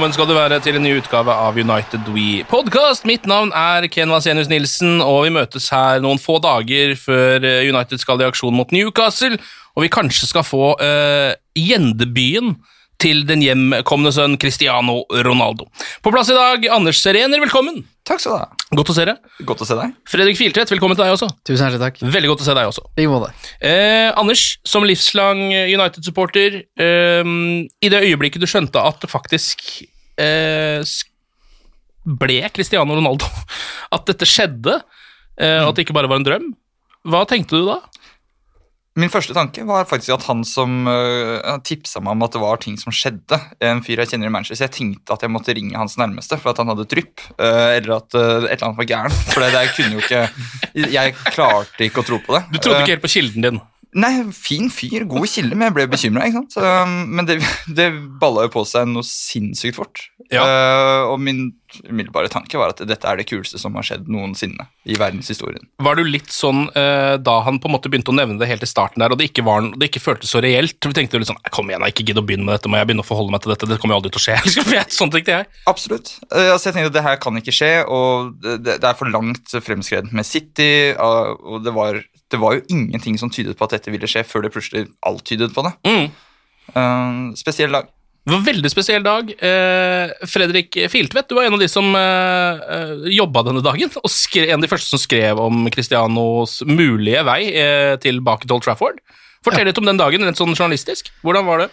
Velkommen skal du være til en ny utgave av United We Podcast. Mitt navn er Ken Vasenius Nilsen, og vi møtes her noen få dager før eh, United skal i aksjon mot Newcastle, og vi kanskje skal få uh, gjendebyen til den hjemkomne sønn Cristiano Ronaldo. På plass i dag, Anders Serener, velkommen. Takk skal du ha. Godt å se deg. Godt å se deg. Fredrik Filtvedt, velkommen til deg også. Tusen hjertelig takk. Veldig godt å se deg også. I måte. Eh, Anders, som livslang United-supporter, eh, i det øyeblikket du skjønte at det faktisk eh, ble Cristiano Ronaldo, at dette skjedde, eh, og at det ikke bare var en drøm, hva tenkte du da? Min første tanke var faktisk at han som uh, tipsa meg om at det var ting som skjedde, en fyr jeg kjenner i Manchester, jeg tenkte at jeg måtte ringe hans nærmeste for at han hadde drypp, uh, eller at uh, et eller annet var gærent. For det der kunne jo ikke Jeg klarte ikke å tro på det. Du trodde Eh, ikke helt på kilden din. Nei, fin fyr, god kilde, men jeg ble bekymra. Men det, det balla jo på seg noe sinnssykt fort. Ja. Uh, og min umiddelbare tanke var at dette er det kuleste som har skjedd noensinne i verdenshistorien. Var du litt sånn uh, da han på en måte begynte å nevne det helt i starten der, og det ikke, var, det ikke føltes så reelt? Du tenkte litt sånn Kom igjen, jeg ikke gidd å begynne med dette, må jeg begynne å forholde meg til dette? Det kommer jo aldri til å skje. Sånn tenkte jeg. Absolutt. Uh, altså jeg tenkte at det her kan ikke skje, og det, det er for langt fremskredent med City. og det var, det var jo ingenting som tydet på at dette ville skje, før det plutselig alt tydet på det. Mm. Uh, spesiell dag. Det var en veldig spesiell dag. Uh, Fredrik Filtvedt, du var en av de som eh, eh, jobba denne dagen. Og skre, en av de første som skrev om Cristianos mulige vei uh, tilbake til Old Trafford. Fortell litt om den dagen, rent sånn journalistisk. Hvordan var det?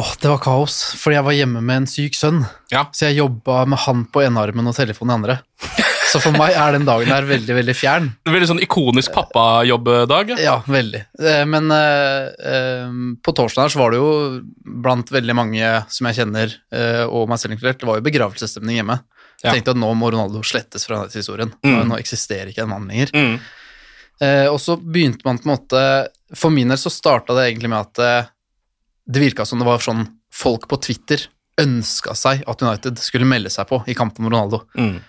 Åh, det var kaos, fordi jeg var hjemme med en syk sønn. Ja. Så jeg jobba med han på ene armen og telefonen i andre. Så for meg er den dagen her veldig, veldig fjern. Veldig sånn ikonisk pappajobbdag. Ja. Ja, veldig. Eh, Men eh, eh, på torsdag her så var det jo blant veldig mange som jeg kjenner, eh, og meg selv inkludert, det var jo begravelsesstemning hjemme. Jeg tenkte at nå må Ronaldo slettes fra historien. Mm. Nå eksisterer ikke en mann lenger. Mm. Eh, og så begynte man på en måte For min del så starta det egentlig med at eh, det virka som det var sånn folk på Twitter ønska seg at United skulle melde seg på i kampen med Ronaldo. Mm.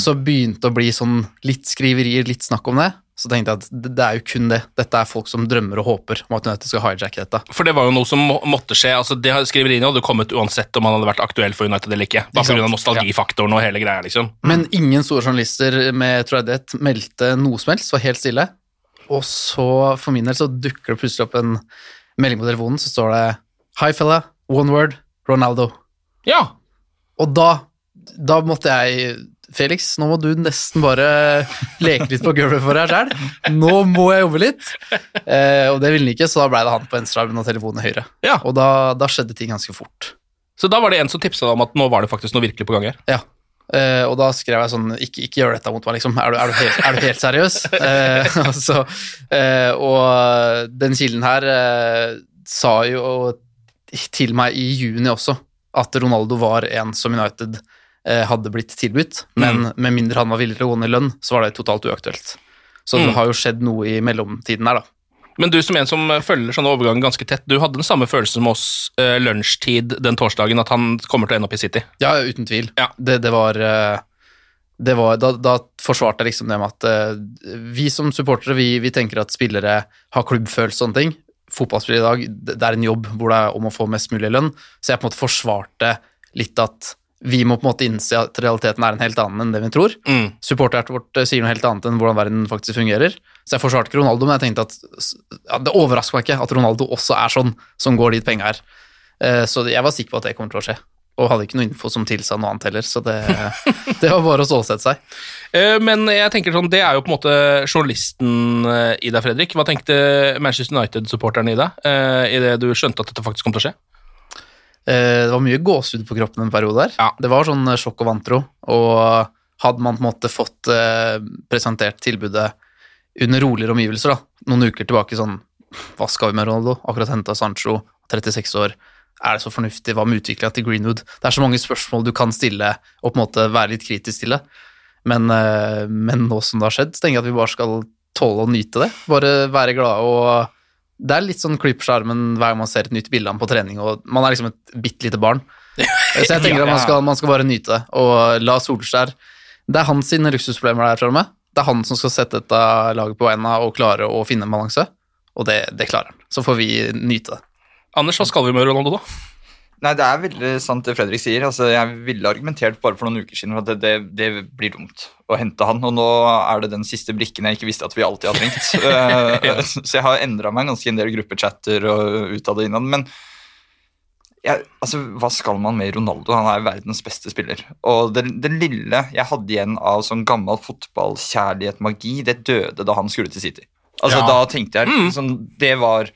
Så begynte det å bli sånn litt skriverier, litt snakk om det. Så tenkte jeg at det, er jo kun det. Dette er folk som drømmer og håper om at United skal hijacke dette. For det var jo noe som må, måtte skje. altså det Skriveriene hadde kommet uansett om han hadde vært aktuell for United eller ikke. Bare pga. nostalgifaktoren og hele greia, liksom. Men ingen store journalister med troverdighet meldte noe som helst, var helt stille. Og så, for min del, så dukker det plutselig opp en melding på telefonen, så står det Hi fella, one word, Ronaldo. Ja. Og da, da måtte jeg Felix, nå må du nesten bare leke litt på gulvet for deg sjøl. Nå må jeg jobbe litt. Eh, og det ville han ikke, så da ble det han på venstrearmen og telefonen høyre. Ja. Og da, da skjedde ting ganske fort. Så da var det en som tipsa deg om at nå var det faktisk noe virkelig på gang her. Ja. Eh, og da skrev jeg sånn Ikke, ikke gjør dette mot meg, liksom. Er du, er du, helt, er du helt seriøs? Eh, og, så, eh, og den kilden her eh, sa jo til meg i juni også at Ronaldo var en som United hadde blitt tilbudt, men med mindre han var villig til å gå ned i lønn, så var det totalt uaktuelt. Så det Mm. har jo skjedd noe i mellomtiden her, da. Men du som en som følger sånne overganger ganske tett, du hadde den samme følelsen som oss eh, lunsjtid den torsdagen, at han kommer til å ende opp i City. Ja, uten tvil. Ja. Det, det var, eh, det var da, da forsvarte jeg liksom det med at eh, vi som supportere vi, vi tenker at spillere har klubbfølelse og sånne ting. Fotballspillere i dag, det det er en jobb hvor det er om å få mest mulig lønn. Så jeg på en måte forsvarte litt at vi må på en måte innse at realiteten er en helt annen enn det vi tror. Mm. Supporterhjertet vårt eh, sier noe helt annet enn hvordan verden faktisk fungerer. Så jeg forsvarte ikke Ronaldo, men jeg tenkte at ja, det overrasker meg ikke at Ronaldo også er sånn, som går dit penga er. Eh, Så jeg var sikker på at det kommer til å skje. Og hadde ikke noe info som tilsa noe annet heller, så det, det var bare å stålsette seg. Eh, Men jeg tenker sånn, det er jo på en måte journalisten i deg, Fredrik. Hva tenkte Manchester United-supporteren i deg idet i det du skjønte at dette faktisk kom til å skje? Eh, Det var mye gåsehud på kroppen en periode der. Ja. Det var sånn eh, sjokk og vantro. Og hadde man på en måte fått eh, presentert tilbudet under roligere omgivelser, da, noen uker tilbake sånn Hva skal vi med Ronaldo? Akkurat henta Sancho, 36 år. Er det så fornuftig? Hva med utviklinga til Greenwood? Det er så mange spørsmål du kan stille, og på en måte være litt kritisk til det. Men, men nå som det har skjedd, så tenker jeg at vi bare skal tåle å nyte det. Bare være glade og det er litt sånn klippsjarmen hver gang man ser et nytt bilde av ham på trening, og man er liksom et bitte lite barn. Så jeg tenker at man skal, man skal bare nyte det, og la Solskjær Det er hans sine luksusproblemer der, tror jeg. Det er han som skal sette dette laget på beina og klare å finne en balanse, og det, det klarer han. Så får vi nyte det. Anders, hva skal vi med Ronaldo, da? Nei, det er veldig sant det Fredrik sier. Altså, jeg ville argumentert bare for noen uker siden for at det, det, det blir dumt å hente han, og nå er det den siste brikken jeg ikke visste at vi alltid har trengt. ja. Så jeg har endra meg ganske en del gruppechatter og utad og innad. Men jeg, altså, hva skal man med Ronaldo? Han er verdens beste spiller. Og det, det lille jeg hadde igjen av sånn gammel fotballkjærlighet, magi, det døde da han skulle til City. Altså, Ja. Da tenkte jeg liksom, Det var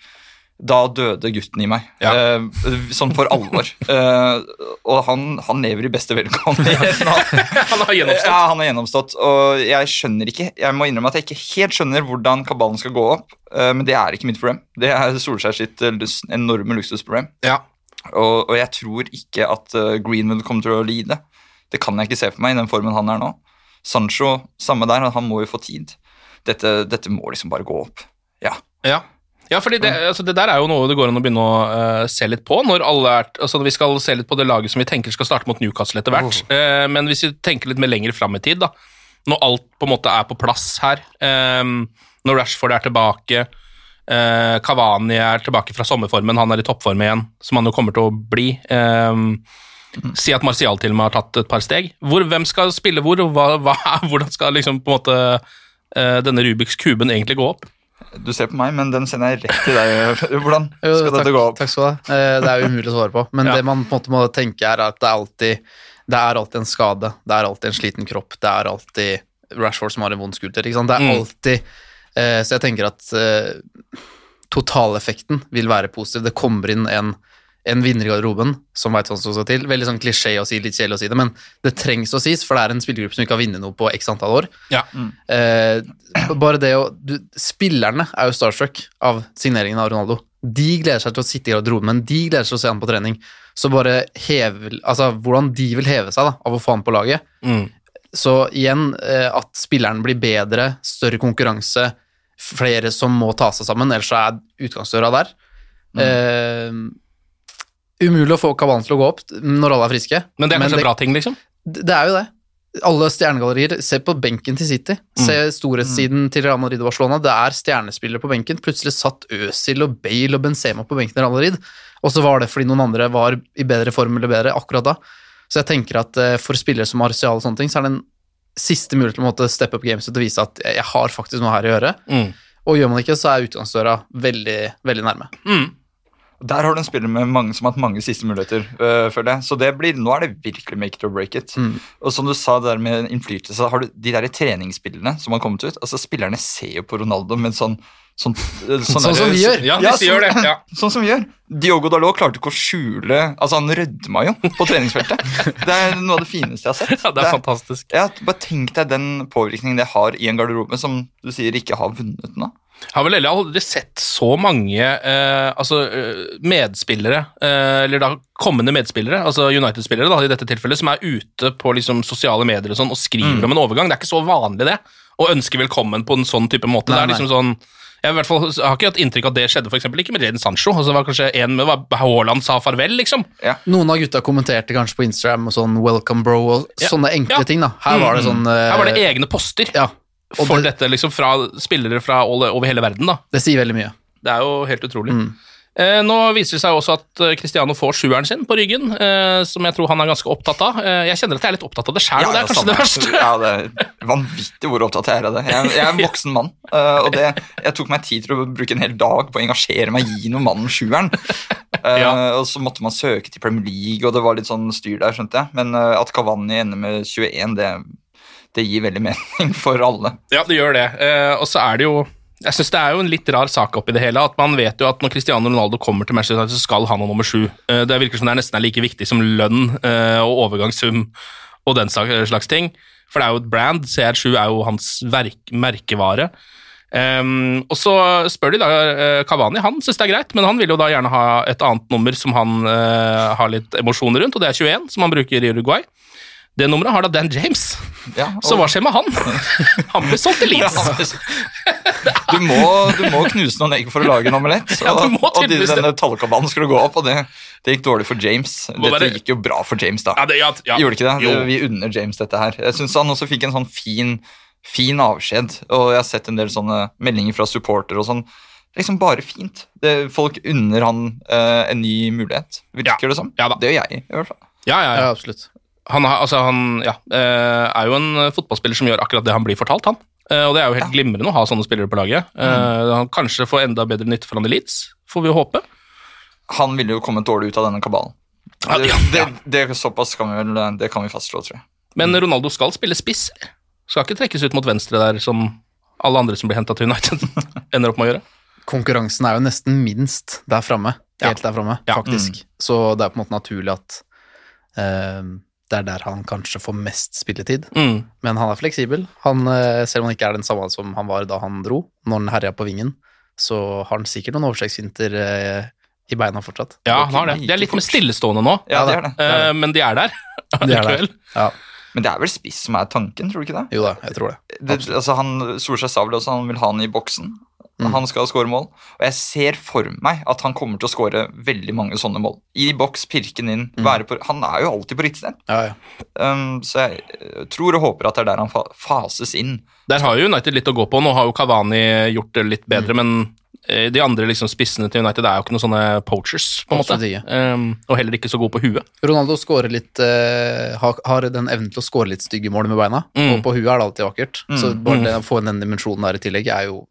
da døde gutten i meg. Ja. Eh, sånn for alvor. Eh, og han, han lever i beste velgående. Han har gjennomstått. Ja, han har gjennomstått. Og jeg skjønner ikke Jeg må innrømme at jeg ikke helt skjønner hvordan kabalen skal gå opp, eh, men det er ikke mitt problem. Det er Solskjær sitt eh, enorme luksusproblem. Ja. Og, og jeg tror ikke at eh, Greenwood kommer til å lide. Det kan jeg ikke se for meg i den formen han er nå. Sancho, samme der, han må jo få tid. Dette, dette må liksom bare gå opp. Ja. Ja. Ja, fordi det, altså det der er jo noe det går an å begynne å uh, se litt på. når alle er, altså Vi skal se litt på det laget som vi tenker skal starte mot Newcastle etter hvert. Eh, men hvis vi tenker litt mer lenger fram i tid, da, når alt på en måte er på plass her eh, Når Rashford er tilbake, uh, Cavani er tilbake fra sommerformen, han er i toppform igjen, som han jo kommer til å bli. Eh, Si at Martial til og med har tatt et par steg. Hvor, hvem skal spille hvor, og hva, hva, hvordan skal liksom på en måte denne Rubiks kuben egentlig gå opp? Du ser på meg, men den sender jeg rett til deg. Hvordan Jo, skal takk, dette gå opp? Takk skal du ha. Eh, Det er jo umulig å svare på. Men Ja. det man på en måte må tenke, er at det er alltid det er alltid en skade, det er alltid en sliten kropp, det er alltid Rashford som har en vond skulder. Ikke sant? Det er Mm. alltid eh, Så jeg tenker at eh, totaleffekten vil være positiv. Det kommer inn en, en vinner i garderoben som veit hva som skal til. Veldig sånn klisjé å si, litt kjedelig å si det, men det trengs å sies, for det er en spillergruppe som ikke har vunnet noe på x antall år. Ja. Eh, bare det å du, Spillerne er jo starstruck av signeringen av Ronaldo. De gleder seg til å sitte i garderoben, men de gleder seg til å se han på trening. Så bare heve, altså hvordan de vil heve seg da, av å få han på laget. Mm. Så igjen, eh, at spilleren blir bedre, større konkurranse, flere som må ta seg sammen, ellers så er utgangsdøra der. Eh, umulig å få kabalen til å gå opp når alle er friske. Men det er kanskje en bra ting, liksom? Det er jo det. Alle stjernegallerier, se på benken til City. Se storhetssiden til Real Madrid og Barcelona. Det er stjernespillere på benken. Plutselig satt Øzil og Bale og Benzema på benken i Real Madrid. Og så var det fordi noen andre var i bedre form eller bedre akkurat da. Så jeg tenker at eh, for spillere som Martial og sånne ting, så er det en siste mulighet til å måtte steppe up gameset og vise at jeg har faktisk noe her å gjøre. Mm. Og gjør man det ikke, så er utgangsdøra veldig, veldig nærme. Der har du en spiller med mange som har hatt mange siste muligheter, øh, føler jeg. Så det blir, nå er det virkelig make it or break it. Mm. Og som du sa, det der med innflytelse, har du de der treningsspillene som har kommet ut. altså Spillerne ser jo på Ronaldo med sånn Sånn, sånn, Sånn der- som vi gjør. Ja, ja, sånn, gjør det. Ja. Sånn som vi gjør. Diogo Dalot klarte ikke å skjule Altså, han rødma jo på treningsfeltet. Det er noe av det fineste jeg har sett. ja, det er fantastisk. Ja, bare tenk deg den påvirkningen det har i en garderobe som du sier ikke har vunnet nå. Har vel heller aldri sett så mange eh, altså, eh, medspillere, eh, eller da kommende medspillere, altså United-spillere da, i dette tilfellet, som er ute på liksom, sosiale medier og, sånn, og skriver Mm. om en overgang. Det er ikke så vanlig, det. Å ønske velkommen på en sånn type måte. Nei, det er nei. liksom sånn Jeg, i hvert fall, jeg har ikke hatt inntrykk av at det skjedde for eksempel, ikke med Jaden Sancho. Altså, det var kanskje en med Haaland sa farvel, liksom. Noen av gutta kommenterte kanskje på Instagram og sånn 'welcome, bro' og Ja. sånne enkle Ja. ting. da Her var det Mm. sånn eh, Her var det egne poster Ja, for det, dette, liksom fra spillere fra all, over hele verden. da. det sier veldig mye. Det er jo helt utrolig. Mm. Eh, nå viser det seg også at eh, Cristiano får sjueren sin på ryggen, eh, som jeg tror han er ganske opptatt av. Eh, jeg kjenner at jeg er litt opptatt av det sjøl, ja, det er kanskje samme. det verste. Ja, det er vanvittig hvor opptatt jeg er av det. Jeg, jeg er en voksen mann, og det, jeg tok meg tid til å bruke en hel dag på å engasjere meg i noen mannen sjueren. ja. Og så måtte man søke til Premier League, og det var litt sånn styr der, skjønte jeg. Men at Cavani ender med 21, det, det gir veldig mening for alle. Ja, det gjør det. Eh, og så er det jo Jeg synes det er jo en litt rar sak oppi det hele. At man vet jo at når Cristiano Ronaldo kommer til Manchester United, så skal han ha nummer sju. Eh, det virker som det er nesten er like viktig som lønn eh, og overgangssum og den slags ting. For det er jo et brand. CR7 er jo hans merkevare. Um, og så spør de da eh, Cavani, han syns det er greit, men han vil jo da gjerne ha et annet nummer som han uh, har litt emosjoner rundt, og det er 21, som han bruker i Uruguay. Det nummeret har da Dan James. Ja, Så hva skjer med han? Han ble solgt til Leeds. Du må, du må knuse noen egg for å lage en omelett. Ja, du må og de, denne tallkabalen skulle gå opp, og det, det gikk dårlig for James. Dette være- gikk jo bra for James, da. Ja, det, ja, ja. Gjorde ikke det? Vi unner James dette her. Jeg syns han også fikk en sånn fin, fin avskjed, og jeg har sett en del sånne meldinger fra supportere og sånn. Liksom bare fint. Det, folk unner han uh, en ny mulighet, virker det som. Ja da. Det gjør jeg, i hvert fall. Ja, ja, ja. Ja, absolutt. Han, har, altså, han ja, eh, er jo en fotballspiller som gjør akkurat det han blir fortalt, han. Eh, og det er jo helt glimrende å ha sånne spillere på laget. Mm. Han kanskje får enda bedre nytte for han i Leeds, får vi jo håpe. Han ville jo kommet dårlig ut av denne kabalen. Ja, Det, ja, det, det, det, såpass kan vi vel det kan vi fastslå, tror jeg. Men Ronaldo skal spille spiss. Skal ikke trekkes ut mot venstre der, som alle andre som blir henta til United, ender opp med å gjøre. Konkurransen er jo nesten minst der framme. Ja. Helt der framme, Ja. faktisk. Så det er på en måte naturlig at eh, det er der han kanskje får mest spilletid. Mm. Men han er fleksibel. Han, eh, selv om han ikke er den samme som han var da han dro, når han herja på vingen, så har han sikkert noen overstegsfinter eh, i beina fortsatt. Ja, han har det. De er litt mer stillestående nå, Ja, det er det. eh, men de er der De er der. Ja. Men det er vel spiss som er tanken, tror du ikke det? Jo da, jeg tror det. det altså han, Solskjær sa vel også han vil ha han i boksen. Mm. Han skal skåre mål. Og jeg ser for meg at han kommer til å skåre veldig mange sånne mål. I boks, pirken inn. Mm. Være på, han er jo alltid på riktig sted. Ja, ja. Um, så jeg eh, tror og håper at det er der han fa fases inn. Der har jo United litt å gå på. Nå har jo Cavani gjort det litt bedre, Mm. men eh, de andre liksom spissene til United er jo ikke noen sånne poachers, på en måte. Um, og heller ikke så gode på huet. Ronaldo scorer litt, uh, har, har den evnen til å skåre litt stygge mål med beina, Mm. og på huet er det alltid vakkert. Mm. Så bare Mm. det å få inn den dimensjonen der i tillegg er jo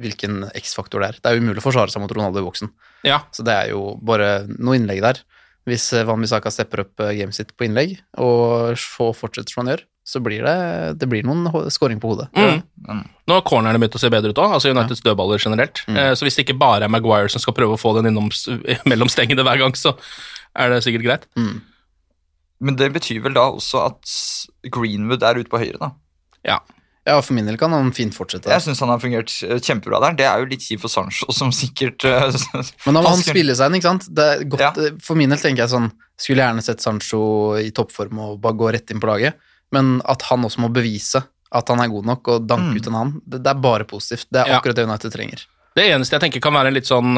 hvilken X-faktor det er. Det er jo umulig å forsvare seg mot Ronaldo i boksen. Ja, Så det er jo bare noe innlegg der. Hvis eh, Van Bissaka stepper opp eh, gamet sitt på innlegg, og så fortsetter som han gjør, så blir det, det blir noen scoring på hodet. Mm. Nå har cornerne begynt å se bedre ut òg, altså Uniteds dødballer generelt. Mm. Eh, så hvis det ikke bare er Maguire som skal prøve å få den innom s- hver gang, så er det sikkert greit. Mm. Men det betyr vel da også at Greenwood er ute på høyre, da. Ja. Ja, for min del kan han fint fortsette. Jeg syns han har fungert eh, kjempebra der. Det er jo litt kjipt for Sancho, som sikkert eh, Men da må han skulle- spille seg inn, ikke sant? Det er godt, Ja. eh, For min del tenker jeg sånn Skulle gjerne sett Sancho i toppform og bare gå rett inn på laget, men at han også må bevise at han er god nok og danke Mm. ut en annen, det, det er bare positivt. Det er Ja. akkurat det United trenger. Det eneste jeg tenker kan være litt sånn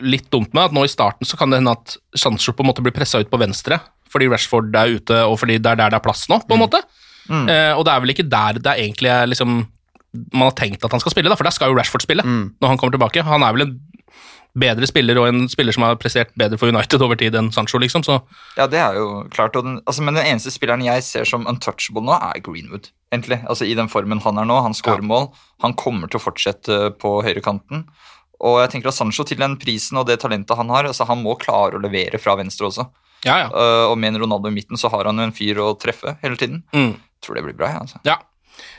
litt dumt med, at nå i starten så kan det hende at Sancho på en måte blir pressa ut på venstre, fordi Rashford er ute, og fordi det er der det er plass nå, på en måte. Mm. Eh, og det er vel ikke der det er egentlig liksom man har tenkt at han skal spille, da, for der skal jo Rashford spille Mm. når han kommer tilbake. Han er vel en bedre spiller og en spiller som har prestert bedre for United over tid enn Sancho, liksom, så Ja, det er jo klart. Og den, altså, men den eneste spilleren jeg ser som untouchable nå, er Greenwood. egentlig. Altså I den formen han er nå. Han skårer Ja. mål. Han kommer til å fortsette på høyrekanten. Og jeg tenker at Sancho til den prisen og det talentet han har, altså han må klare å levere fra venstre også. ja, ja. Uh, og med Ronaldo i midten så har han jo en fyr å treffe hele tiden. Mm. Tror det blir bra. Altså. Ja.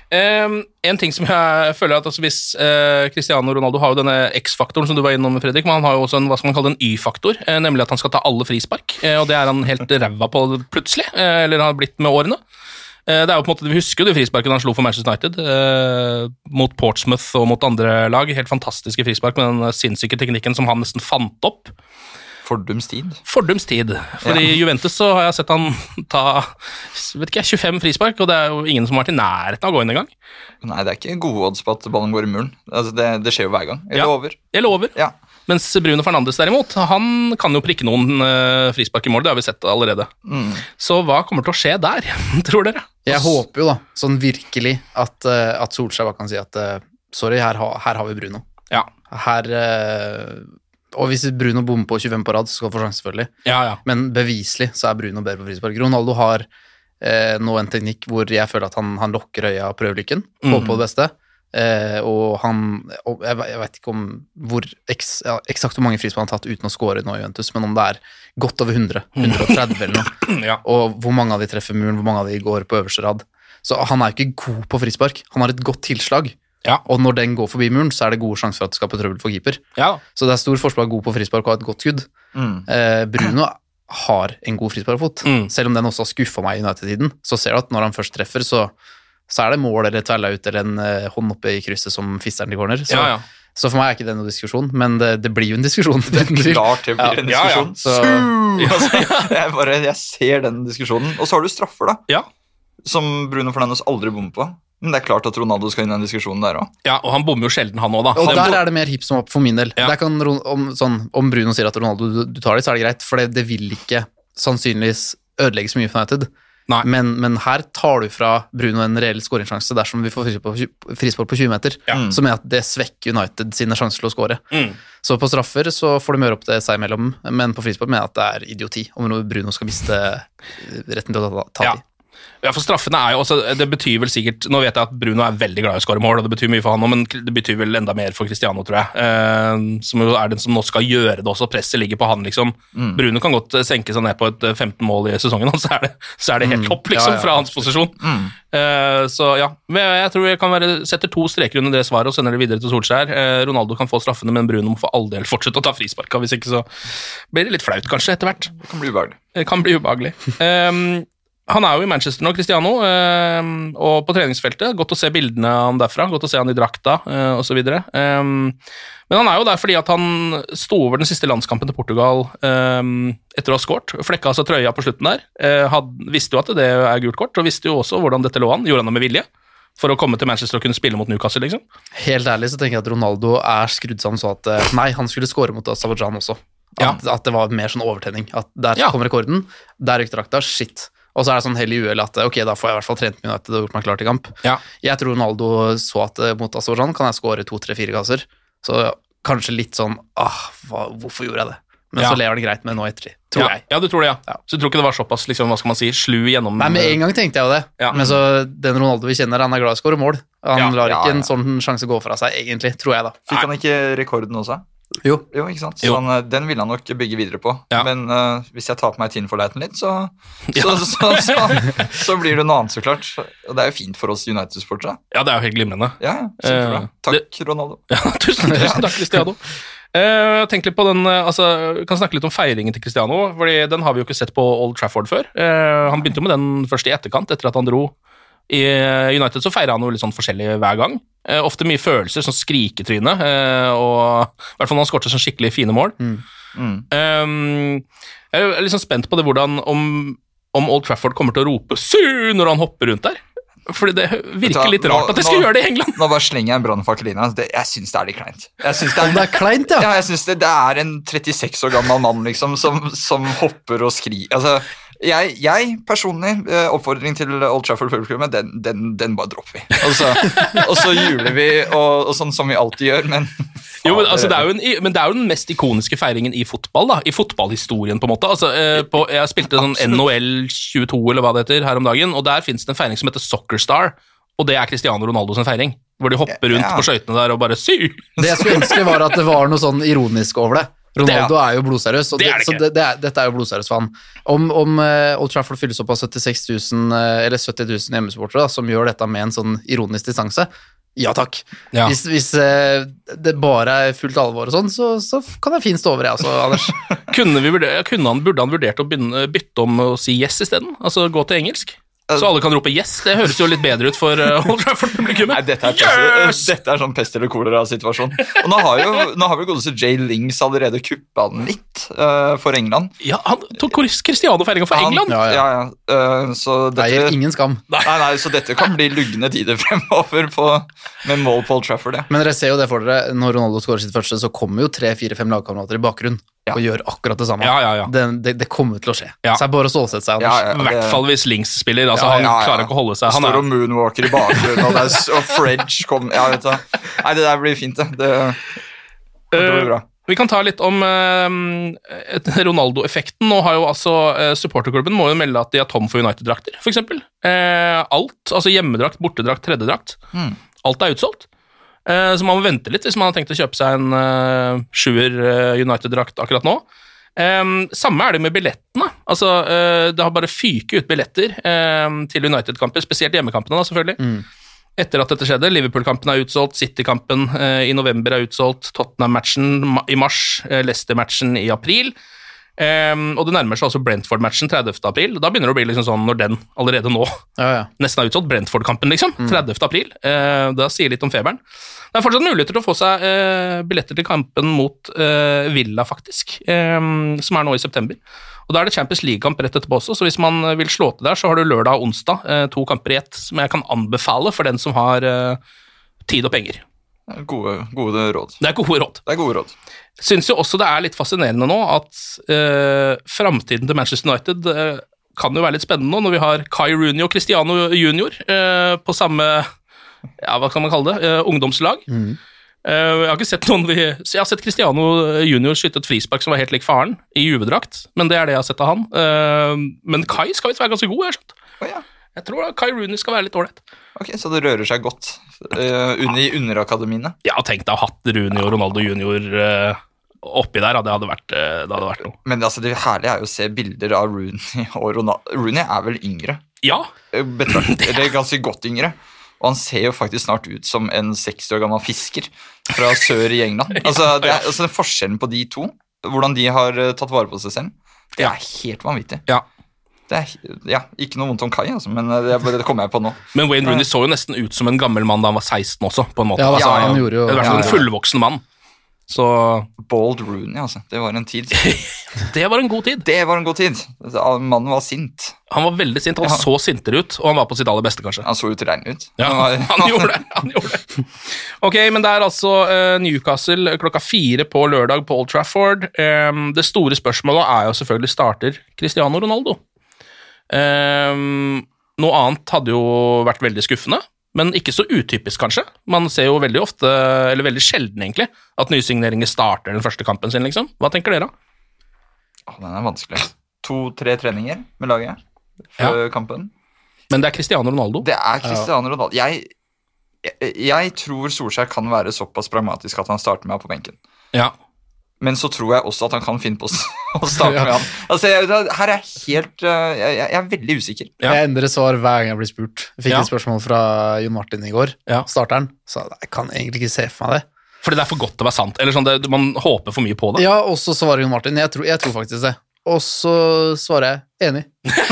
Um, en ting som jeg føler at altså hvis uh, Cristiano Ronaldo har jo denne X-faktoren som du var innom, Fredrik, men han har jo også en hva skal man kalle det, en Y-faktor, uh, nemlig at han skal ta alle frispark. Uh, og det er han helt ræva på plutselig, eller eller har blitt med årene. Det er jo på en måte, Vi husker jo de frisparkene han slo for Manchester United, eh, mot Portsmouth og mot andre lag. Helt fantastiske frispark med den sinnssyke teknikken som han nesten fant opp. Fordums tid. Fordums tid. For i Juventus så har jeg sett han ta vet ikke, jeg, 25 frispark, og det er jo ingen som har vært i nærheten av å gå inn engang. Nei, det er ikke gode odds på at ballen går i muren. Altså, det, det skjer jo hver gang. Jeg Ja. lover. Jeg lover. Ja. Mens Bruno Fernandes derimot, han kan jo prikke noen eh, frispark i mål, det har vi sett allerede. Mm. Så hva kommer til å skje der, tror dere? Jeg håper jo da, sånn virkelig, at, eh, at Solskjær bare kan si at eh, sorry, her, her har vi Bruno. Ja. Her Og hvis Bruno bommer på 25 på rad, så skal han få sjanse, selvfølgelig. Ja, ja. Men beviselig så er Bruno bedre på frispark. Ronaldo har eh, nå en teknikk hvor jeg føler at han, han lokker øya og prøver lykken. Håper på det beste. Eh, og han og jeg, jeg vet ikke om hvor eks, ja, eksakt hvor mange frispark han har tatt uten å score nå i Juventus, men om det er godt over 100. 130 eller noe. ja. Og hvor mange av de treffer muren, hvor mange av de går på øverste rad. Så han er jo ikke god på frispark. Han har et godt tilslag. Ja. Og når den går forbi muren, så er det gode sjanser for at det skaper trøbbel for keeper. ja. Så det er stor forskjell på å være god på frispark og ha et godt skudd. Mm. Eh, Bruno har en god frisparkfot, Mm. selv om den også har skuffa meg i United-tiden. Så ser du at når han først treffer, så, så er det mål eller tverrlaut eller en eh, hånd oppe i krysset som fisseren til corner. Så, ja, ja. så for meg er ikke det noen diskusjon, men det, det blir jo en diskusjon. Klart det blir en Ja, ja. diskusjon. Så, Jeg, bare, jeg ser den diskusjonen. Og så har du straffer, da. Ja. Som Bruno Fernandes aldri bommer på. Men det er klart at Ronaldo skal inn i den diskusjonen der òg. ja, og han bommer jo sjelden, han òg, da. og der er det mer hipp som opp for min del. Ja. Der kan, om, sånn, om Bruno sier at Ronaldo du, du tar det, så er det greit, for det, det vil ikke sannsynligvis ødelegge så mye for United. Nei. Men, men her tar du fra Bruno en reell skåringssjanse dersom vi får frispark på tjue- frispark på 20 meter, Ja. som er at det svekker United sine sjanser til å skåre. Mm. Så på straffer så får de gjøre opp det seg imellom, men på frispark mener jeg at det er idioti om Bruno skal miste retten til å ta, ta Ja. de. Ja, for straffene er jo også, Det betyr vel sikkert Nå vet jeg at Bruno er veldig glad i å skåre mål, og det betyr mye for han òg, men det betyr vel enda mer for Cristiano, tror jeg. Eh, som jo er den som nå skal gjøre det også. Presset ligger på han, liksom. Mm. Bruno kan godt eh, senke seg ned på et eh, 15 mål i sesongen, og så er det, så er det helt Mm. topp, liksom, Ja, ja, fra hans posisjon. Eh, så ja, men jeg tror jeg kan være, setter to streker under det svaret og sender det videre til Solskjær. Eh, Ronaldo kan få straffene, men Bruno må for all del fortsette å ta frisparka, hvis ikke så blir det litt flaut, kanskje, etter hvert. Det kan bli ubehagelig. Det kan bli ubehagelig. Ehm, han er jo i Manchester nå, Cristiano, ehm, og på treningsfeltet. Godt å se bildene av han derfra. Godt å se han i drakta uh, osv. Um, men han er jo der fordi at han sto over den siste landskampen til Portugal etter å ha skåret. Flekka altså trøya på slutten der. Eh, had, visste jo at det er gult kort, og visste jo også hvordan dette lå an. Gjorde han det med vilje? For å komme til Manchester og kunne spille mot Newcastle, liksom? Helt ærlig så tenker jeg at Ronaldo er skrudd sammen så at eh, nei, han skulle skåre mot Aserbajdsjan også. At, at det var mer sånn overtenning. At der Ja. kom rekorden, der røyk drakta, shit. Og så er det sånn hell i uhell at ok, da får jeg i hvert fall trent med United og gjort meg klar til kamp. Ja. Jeg tror Ronaldo så at eh, mot Aserbajdsjan kan jeg score to, tre, fire kasser. Så kanskje litt sånn ah, hva, hvorfor gjorde jeg det? Men Ja. så lever han greit med nå etter det tror ja. jeg. Ja, du tror det, ja. Ja. Så du tror ikke det var såpass liksom, hva skal man si, slu gjennom Nei, Med en gang tenkte jeg jo det, Ja. men så den Ronaldo vi kjenner, han er glad i å skåre mål. Han Ja, lar ja, ikke ja. en sånn sjanse gå fra seg, egentlig, tror jeg, da. Fikk han ikke rekorden også? Jo. Jo, ikke sant? Jo. Han, eh, den ville han nok bygge videre på. Ja. Men uh, hvis jeg tar på meg Tinforleiten for litt, så, så, så, så, så blir det noe annet, så klart. Og det er jo fint for oss United-sportere. Ja, det er jo helt glimrende. Ja, ja, takk, det, Ronaldo. Ja, tusen, tusen takk, Cristiano. Uh, tenk litt på den, altså, vi kan snakke litt om feiringen til Cristiano, fordi den har vi jo ikke sett på Old Trafford før. Uh, han begynte jo med den først i etterkant, etter at han dro. I United så feira han jo litt sånn forskjellig hver gang. Eh, ofte mye følelser, sånn skriketryne, eh, og i hvert fall når han skorter sånn skikkelig fine mål. Mm. Eh, jeg er sånn spent på det hvordan om, om Old Trafford kommer til å rope 'su' når han hopper rundt der. Fordi det virker litt rart at de skal Nå- gjøre det i England. Nå bare slenger jeg en brannfakkel inn her. Jeg syns det er litt kleint. Jeg synes det er, Det er kleint, ja. ja, jeg synes det, det er en 36 år gammel mann liksom, som, som hopper og skriker. Altså, jeg, jeg personlig, eh, oppfordring til Old Trafford-publikummet, den, den, den bare dropper vi. Og så, og så juler vi, og, og sånn som vi alltid gjør, men Jo, men, altså, det er jo en, men det er jo den mest ikoniske feiringen i fotball, da. I fotballhistorien, på en måte. Altså, eh, på, jeg spilte sånn NHL 22, eller hva det heter, her om dagen, og der fins det en feiring som heter Soccer Star, og det er Cristiano Ronaldo sin feiring. Hvor de hopper rundt Ja. på skøytene der og bare sy! Det jeg skulle ønske, var at det var noe sånn ironisk over det. Ronaldo er jo blodseriøs, og Det det, er det så det, det er, dette er jo blodseriøs for han. Om, om uh, Old Trafford fylles opp av 76 000, uh, eller 70 000 hjemmesupportere som gjør dette med en sånn ironisk distanse, ja takk. Ja. Hvis, hvis eh, det bare er fullt alvor og sånn, så, så kan jeg fint stå over, jeg også, Anders. Kunne vi vurdere, kunne han, burde han vurdert å begynne, bytte om å si yes isteden? Altså gå til engelsk? Så alle kan rope 'yes'? Det høres jo litt bedre ut for uh, Old Trafford-publikummet. Dette yes! dette er sånn pest eller kolera-situasjon. Og nå har jo nå har vel godeste Jay Lings allerede kuppa den litt uh, for England. Ja, han tok Cristiano-feiringa for Han- England. Ja, ja. Ja, ja. Uh, så Det gir ingen skam. Nei, nei, så dette kan bli lugne tider fremover på, med mål på Old Trafford. Ja. Men dere ser jo det for dere, når Ronaldo skårer sitt første, så kommer jo tre-fire-fem lagkamerater i bakgrunn Ja. og gjør akkurat det samme. Ja, ja, ja. Det, det, det kommer til å skje. Ja. Så det er bare å stålsette seg, Ja, Anders. ja, I hvert fall hvis Lings spiller. Altså, Ja, han ja, ja. klarer ikke å holde seg. Han står er, og moonwalker i bakgrunnen, og, er og Fredge kom Ja, vet du. Nei, det der blir fint, det. Det, det blir bra. Vi kan ta litt om eh, Ronaldo-effekten. Nå har jo altså eh, supporterklubben må jo melde at de er tom for United-drakter, f.eks. Eh, alt, altså hjemmedrakt, bortedrakt, tredjedrakt. Mm. Alt er utsolgt. Eh, så man må vente litt hvis man har tenkt å kjøpe seg en eh, sjuer eh, United-drakt akkurat nå. Eh, samme er det med billettene. Altså, eh, det har bare fyket ut billetter eh, til United-kamper, spesielt hjemmekampene, da, selvfølgelig. Etter at dette skjedde. Liverpool-kampen er utsolgt, City-kampen eh, i november er utsolgt, Tottenham-matchen i mars, Leicester-matchen i april. Um, og det nærmer seg altså Brentford-matchen 30. april. Da begynner det å bli liksom sånn når den allerede nå Ja, ja. nesten er utsolgt. Brentford-kampen, liksom. 30. april. Uh, da sier litt om feberen. Det er fortsatt muligheter til å få seg uh, billetter til kampen mot uh, Villa, faktisk, um, som er nå i september. Og Da er det Champions League-kamp rett etterpå også, så hvis man eh, vil slå til der, så har du lørdag og onsdag, eh, to kamper i ett, som jeg kan anbefale for den som har eh, tid og penger. Gode, gode råd. Det er gode råd. Det er gode råd. Syns jo også det er litt fascinerende nå at eh, framtiden til Manchester United eh, kan jo være litt spennende nå, når vi har Kai Rooney og Cristiano Junior eh, på samme ja, hva kan man kalle det, eh, ungdomslag. Mhm. Eh, jeg har ikke sett noen vi, Jeg har sett Cristiano Junior skyte et frispark som var helt lik faren, i juvedrakt, men det er det jeg har sett av han. Eh, men Kai skal visst være ganske god, jeg har skjønt. Oh, ja. Jeg tror da Kai Rooney skal være litt ålreit. Ok, Så det rører seg godt uh, under, i underakademiene. Ja, tenk deg å ha hatt Rooney og Ronaldo Junior uh, oppi der, det hadde vært, eh, det hadde vært noe. Men altså, det herlige er jo å se bilder av Rooney og Ronaldo. Rooney er vel yngre? Ja, Eh, Betrakt, eller ganske godt yngre. Og han ser jo faktisk snart ut som en 60 år gammel fisker fra sør i England. Altså, det er, altså Forskjellen på de to, hvordan de har eh, tatt vare på seg selv, det er helt vanvittig. ja. Det er, ja, Ikke noe vondt om Kai, altså, men eh, det, det kommer jeg på nå. Men Wayne Rooney så jo nesten ut som en gammel mann da han var 16 også, på en måte. Ja, altså, ja han gjorde jo- I hvert fall en fullvoksen mann. Så Bald Rooney, altså. Det var en tid. det var en god tid. Det var en god tid. Mannen var sint. Han var veldig sint, han Ja. så sintere ut, og han var på sitt aller beste, kanskje. Han så utilregnelig ut. Ja, var- han gjorde det. han gjorde det. Ok, men det er altså uh, Newcastle klokka fire på lørdag på Old Trafford. Um, det store spørsmålet er jo selvfølgelig starter Cristiano Ronaldo. Um, noe annet hadde jo vært veldig skuffende, men ikke så utypisk, kanskje. Man ser jo veldig ofte, eller veldig sjelden egentlig, at nysigneringer starter den første kampen sin, liksom. Hva tenker dere? da? den er vanskelig. To-tre treninger med laget før kampen. Men det er Cristiano Ronaldo. Det er Cristiano Ronaldo. Jeg, jeg, jeg tror Solskjær kan være såpass pragmatisk at han starter med ham på benken. Ja. Men så tror jeg også at han kan finne på å starte med han. Altså, jeg, her er jeg helt jeg, jeg er veldig usikker. Ja. Jeg endrer svar hver gang jeg blir spurt. Jeg fikk Ja. et spørsmål fra Jon Martin i går, Ja. starteren, så jeg kan egentlig ikke se for meg det. Fordi det er for godt til å være sant. Eller sånn, det, Man håper for mye på det. Ja, og så svarer Jon Martin, jeg tror, jeg tror faktisk det. Og så svarer jeg enig.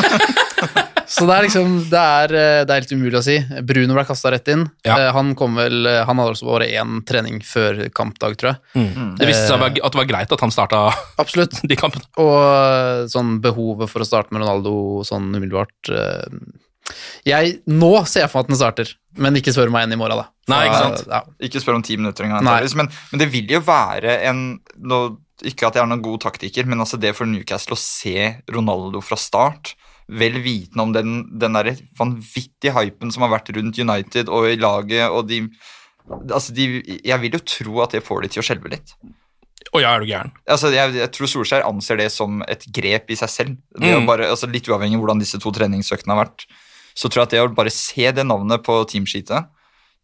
så det er liksom, det er, eh, det er helt umulig å si. Bruno ble kasta rett inn. Ja. Eh, Han kom vel, eh, han hadde også bare én trening før kampdag, tror jeg. Det viste seg at det var greit at han starta Absolutt. de kampene. Og sånn behovet for å starte med Ronaldo sånn umiddelbart jeg, Nå ser jeg for meg at den starter, men ikke spør meg igjen i morgen, da. Nei, ikke sant? Ja. Ikke spør om ti minutter engang. Men, men det vil jo være en nå, Ikke at jeg er noen god taktiker, men altså det for Newcastle å se Ronaldo fra start, vel vitende om den, den der vanvittige hypen som har vært rundt United og i laget, og de Altså, de, jeg vil jo tro at det får de til å skjelve litt. Å ja, er du gæren. Altså, jeg, jeg tror Solskjær anser det som et grep i seg selv. Det Mm. bare, altså, litt uavhengig av hvordan disse to treningsøktene har vært. Så tror jeg at det å bare se det navnet på teamsheetet,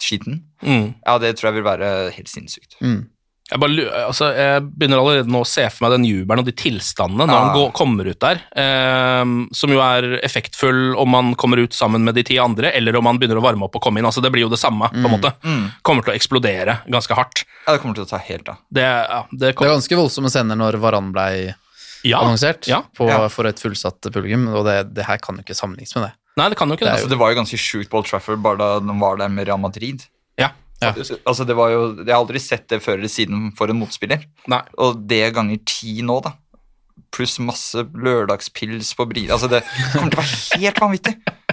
skiten, Mm. ja, det tror jeg vil være helt sinnssykt. Mm. Jeg, bare, altså, jeg begynner allerede nå å se for meg den jubelen og de tilstandene når Ja. han går, kommer ut der, eh, som jo er effektfull om han kommer ut sammen med de ti andre, eller om han begynner å varme opp og komme inn. Altså, det blir jo det samme, på en måte. Mm. Kommer til å eksplodere ganske hardt. Ja, det kommer til å ta helt av. Det, ja, det Det er ganske voldsomme scener når Varan ble ja, annonsert ja. på, Ja. for et fullsatt publikum, og det, det her kan jo ikke sammenlignes med det. Nei, det kan jo ikke det. Altså, det var jo ganske sjukt på Old Trafford bare da de var der med Real Madrid. Ja, Altså, det var jo, Jeg har aldri sett det før eller siden for en motspiller. Nei. Og det ganger ti nå, da. Pluss masse lørdagspils på Brie. Altså, det kommer til å være helt vanvittig.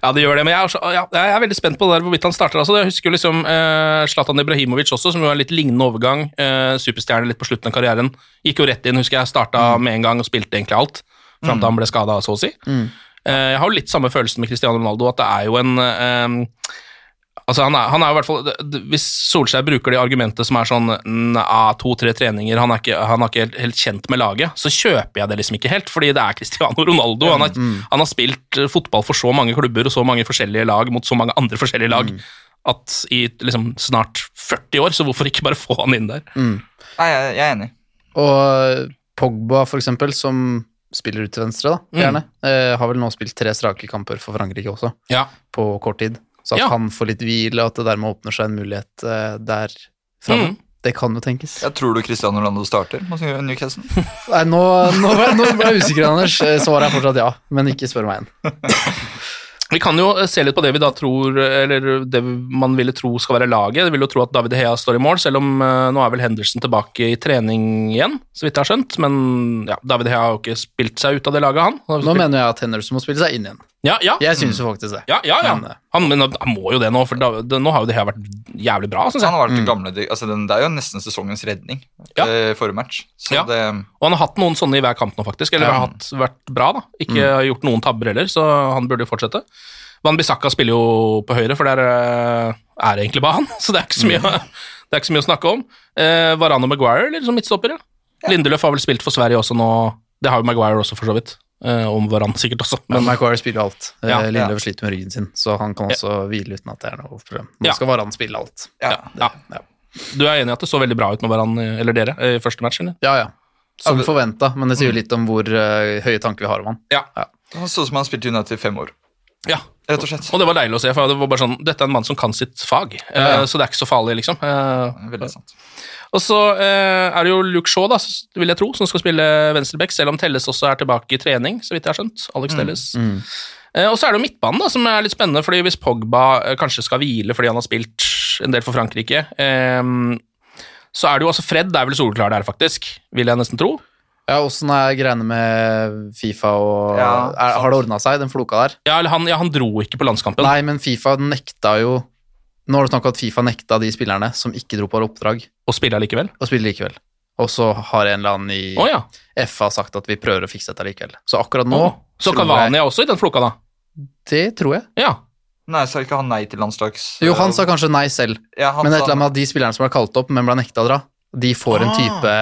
Ja, det gjør det, men jeg er, så, ja, jeg er veldig spent på det der hvorvidt han starter. Altså, jeg husker jo liksom eh, Zlatan Ibrahimovic også, som jo er litt lignende overgang. Eh, superstjerne litt på slutten av karrieren. Gikk jo rett inn, husker jeg. Starta med en gang og spilte egentlig alt. Fram til han ble skada, så å si. Eh, jeg har jo litt samme følelsen med Cristiano Ronaldo, at det er jo en eh, Altså han er, han er jo i hvert fall, Hvis Solskjær bruker det argumentet som er sånn ja, to-tre treninger, han er ikke, han er ikke helt, helt kjent med laget, så kjøper jeg det liksom ikke helt, fordi det er Cristiano Ronaldo. Han har, han har spilt eh, fotball for så mange klubber og så mange forskjellige lag mot så mange andre forskjellige lag at i liksom snart 40 år, så hvorfor ikke bare få han inn der? Nei, jeg, jeg er enig. Og Pogba, for eksempel, som spiller ut til venstre, da, Mm. gjerne, eh, har vel nå spilt tre strake kamper for Frankrike også, Ja, på kort tid. Så at Ja. han får litt hvile, og at det dermed åpner seg en mulighet uh, der framme. Mm. Det kan jo tenkes. Jeg tror du Cristiano Ronaldo starter mot Newcastle. Nei, nå, nå, ble, nå ble jeg usikker, Anders. Eh, Svaret er fortsatt ja, men ikke spør meg igjen. Vi kan jo eh, se litt på det vi da tror, eller det man ville tro skal være laget. Jeg vil jo tro at David Hea står i mål, selv om nå er vel Henderson tilbake i trening igjen, så vidt jeg har skjønt. Men ja, David Hea har jo ikke spilt seg ut av det laget, han. Han Nå spilt- mener jeg at Henderson må spille seg inn igjen. Ja, ja. Jeg syns jo faktisk det. Ja, ja, ja. Men, eh, Han, men han må jo det nå, for da, det, nå har jo det her vært jævlig bra, syns Han har vært det gamle, altså den, Det er jo nesten sesongens redning Ja. eh, forrige match. Så Ja. det Og han har hatt noen sånne i hver kamp nå, faktisk. Eller Ja. har hatt, vært bra, da. Ikke gjort noen tabber heller, så han burde jo fortsette. Van Bissaka spiller jo på høyre, for der eh, er det egentlig bare han. Så det er ikke så mye, det er ikke så mye å snakke om. Eh, Varane og Maguire eller som ja. Lindeløf har vel spilt for Sverige også nå. Det har jo Maguire også, for så vidt. Eh, om hverandre sikkert også. Men Maguire spiller alt. Eh, Ja. Sliter med ryggen sin, så han kan også hvile uten at det er noe problem. Nå Ja. skal Varan spille alt. ja. ja. Du er enig i at det så veldig bra ut med Varan, eller dere, i første match? eller? Ja, ja. Som Ja, forventa, men det sier jo litt om hvor uh, høye tanker vi har om han. Ja. Han så ut som han spilte i United i fem år, ja. rett og slett. Og det var deilig å se, for det var bare sånn, dette er en mann som kan sitt fag, eh, så det er ikke så farlig, liksom. Eh, Veldig sant. Og så eh, er det jo Luke Shaw, da, vil jeg tro, som skal spille venstreback, selv om Telles også er tilbake i trening, så vidt jeg har skjønt. Alex Telles. Eh, og så er det jo midtbanen, da, som er litt spennende, fordi hvis Pogba eh, kanskje skal hvile fordi han har spilt en del for Frankrike, eh, så er det jo altså Fred er vel soleklar der, faktisk, vil jeg nesten tro. Ja, Åssen er greiene med Fifa og Ja, er, Har det ordna seg, den floka der? Ja, eller han, ja, han dro ikke på landskampen. Nei, men Fifa nekta jo Nå har du snakket om at Fifa nekta de spillerne som ikke dro på oppdrag, Og spiller likevel. Og spiller likevel. Og så har en eller annen i oh, ja. FA sagt at vi prøver å fikse dette likevel. Så akkurat nå oh, så Kavani er også i den floka, da? Det tror jeg. Ja. Nei, sa ikke han nei til landslags... Jo, han sa kanskje nei selv, ja, det men et eller annet med at de spillerne som ble kalt opp, men ble nekta å dra, de får en Ah. type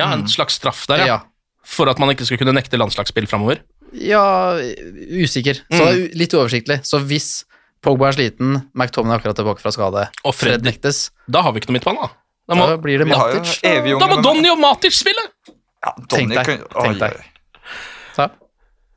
ja, en slags straff der, ja. Ja. For at man ikke skal kunne nekte landslagsspill framover. Ja, usikker. Så Mm. det litt uoversiktlig. Så hvis Pogba er sliten, McTominay er akkurat tilbake fra skade, Og Fred Fred, nektes, da har vi ikke noe midtbane, da. Da må, da blir det Matic. da må Donny og Matic spille! Ja, Tenk Donny deg, kunne- tenk deg.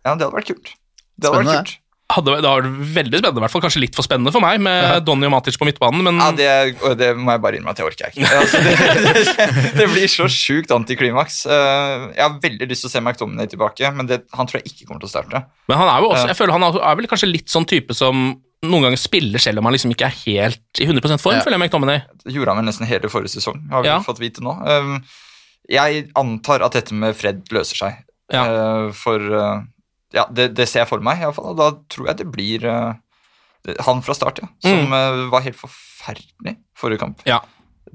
Ja, det hadde vært kult. Det hadde Spennende, vært kult. Hadde, det vært veldig spennende, i hvert fall kanskje litt for spennende for meg, med Donny og Matic på midtbanen, men Ja, det, det må jeg bare innrømme at jeg orker jeg ikke. Altså, det, det, det blir så sjukt antiklimaks. Eh, Jeg har veldig lyst til å se McTominay tilbake, men det, han tror jeg ikke kommer til å starte. Men han er jo også, jeg føler han er, er vel kanskje litt sånn type som noen ganger spiller selv om han liksom ikke er helt i 100 form, Ja. føler jeg McTominay. Det gjorde han vel nesten hele forrige sesong, har vi Ja. fått vite nå. Um, Jeg antar at dette med Fred løser seg. Ja. Eh, For eh, ja, det, det ser jeg for meg, iallfall. Og da tror jeg det blir eh, han fra start, ja. Som mm. var helt forferdelig forrige kamp. Ja.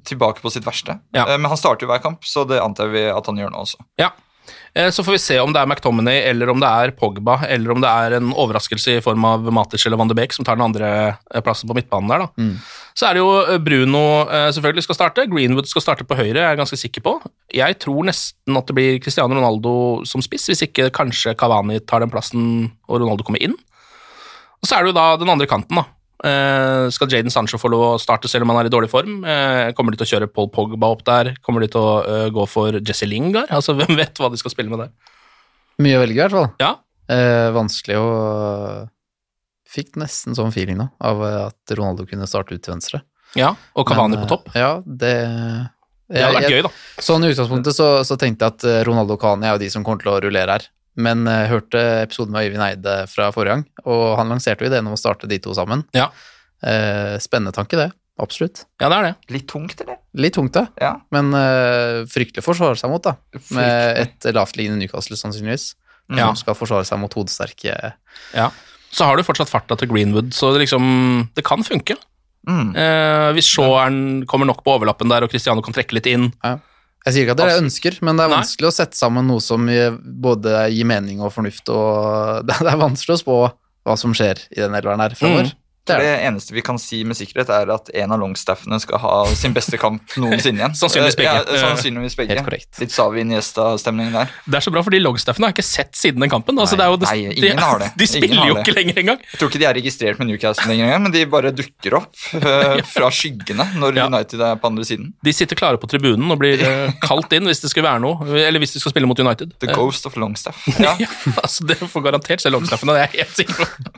Tilbake på sitt verste. Ja. Eh, Men han starter jo hver kamp, så det antar vi at han gjør nå også. Ja. Eh, Så får vi se om det er McTominay, eller om det er Pogba, eller om det er en overraskelse i form av Matic eller Van de Beek som tar den andre eh, plassen på midtbanen der, da. Så er det jo eh, Bruno selvfølgelig skal starte. Greenwood skal starte på høyre, jeg er ganske sikker på. Jeg tror nesten at det blir Cristiano Ronaldo som spiss, hvis ikke kanskje Cavani tar den plassen og Ronaldo kommer inn. Og så er det jo da den andre kanten, da. Eh, skal Jaden Sancho få lov å starte selv om han er i dårlig form? Eh, kommer de til å kjøre Paul Pogba opp der? Kommer de til å eh, gå for Jesse Lingard? Altså, hvem vet hva de skal spille med der? Mye å velge, i hvert fall. Ja, Eh, vanskelig å Fikk nesten sånn feeling nå, av at Ronaldo kunne starte ut til venstre. ja. Og Cavani Men, på topp. Ja, det Det hadde vært gøy, da. Sånn i utgangspunktet så, så tenkte jeg at Ronaldo og Cavani er jo de som kommer til å rullere her. Men jeg hørte episoden med Øyvind Eide fra forrige gang, og han lanserte jo ideen om å starte de to sammen. Ja. Eh, spennende tanke, det. Absolutt. Ja, det er det. Litt tungt, eller? Litt tungt, det. Ja. Men eh, fryktelig å forsvare seg mot, da. Med Fryktelig. et lavtliggende Newcastle, sannsynligvis. Ja. Som skal forsvare seg mot hodesterke Ja. Så har du fortsatt farta til Greenwood, så det liksom Det kan funke. Mm. Eh, hvis Shaweren kommer nok på overlappen der, og Cristiano kan trekke litt inn. Jeg sier ikke at det er det jeg ønsker, men det er Nei. vanskelig å sette sammen noe som både gir mening og fornuft, og det er vanskelig å spå hva som skjer i den elveren her framover. Mm. Det det eneste vi kan si med sikkerhet, er at en av longstaffene skal ha sin beste kamp noensinne igjen. Sannsynligvis begge. Ja, sannsynligvis begge. Helt korrekt. Litt Savi Niesta-stemningen der. Det er så bra, fordi longstaffene har ikke sett siden den kampen. Altså, Nei, det jo det, nei, ingen har det. De spiller ingen jo ikke lenger engang. Jeg tror ikke de er registrert med Newcastle lenger, engang, men de bare dukker opp uh, fra skyggene når Ja. United er på andre siden. De sitter klare på tribunen og blir uh, kalt inn hvis det skulle være noe, eller hvis de skal spille mot United. The Eh, Ghost of Longstaff. Ja. ja, altså Det får garantert se longstaffene, det er jeg helt sikker på.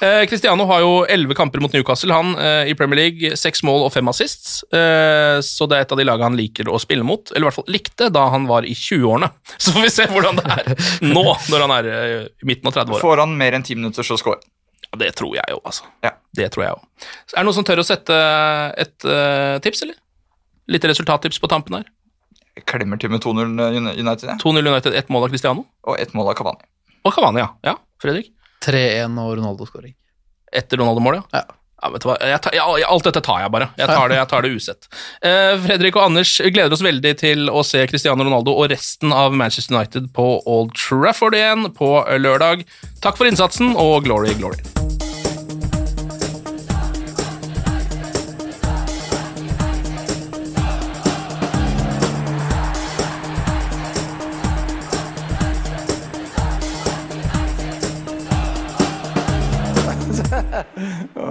Eh, Cristiano har jo elleve kamper mot Newcastle han eh, i Premier League. Seks mål og fem assists. Eh, så det er et av de lagene han liker å spille mot, eller i hvert fall likte da han var i 20-årene. Så får vi se hvordan det er nå, når han er i midten av 30-åra. Får han mer enn ti minutter, så score. Ja, det tror jeg jo, altså. Ja. Det tror jeg jo. Er det noen som tør å sette et uh, tips, eller? Litt resultattips på tampen her. Jeg klemmer til med 2-0 United, 2-0 United, ett mål av Cristiano. og ett mål av Cavani. Og Cavani, ja. ja. Fredrik? 3-1 og Ronaldo-skåring. Etter Ronaldo-målet, ja. Ja. Ja, vet du hva? Tar, ja, alt dette tar jeg bare. Jeg tar det, jeg tar det usett. Eh, Fredrik og Anders gleder oss veldig til å se Cristiano Ronaldo og resten av Manchester United på Old Trafford igjen på lørdag. Takk for innsatsen, og glory, glory.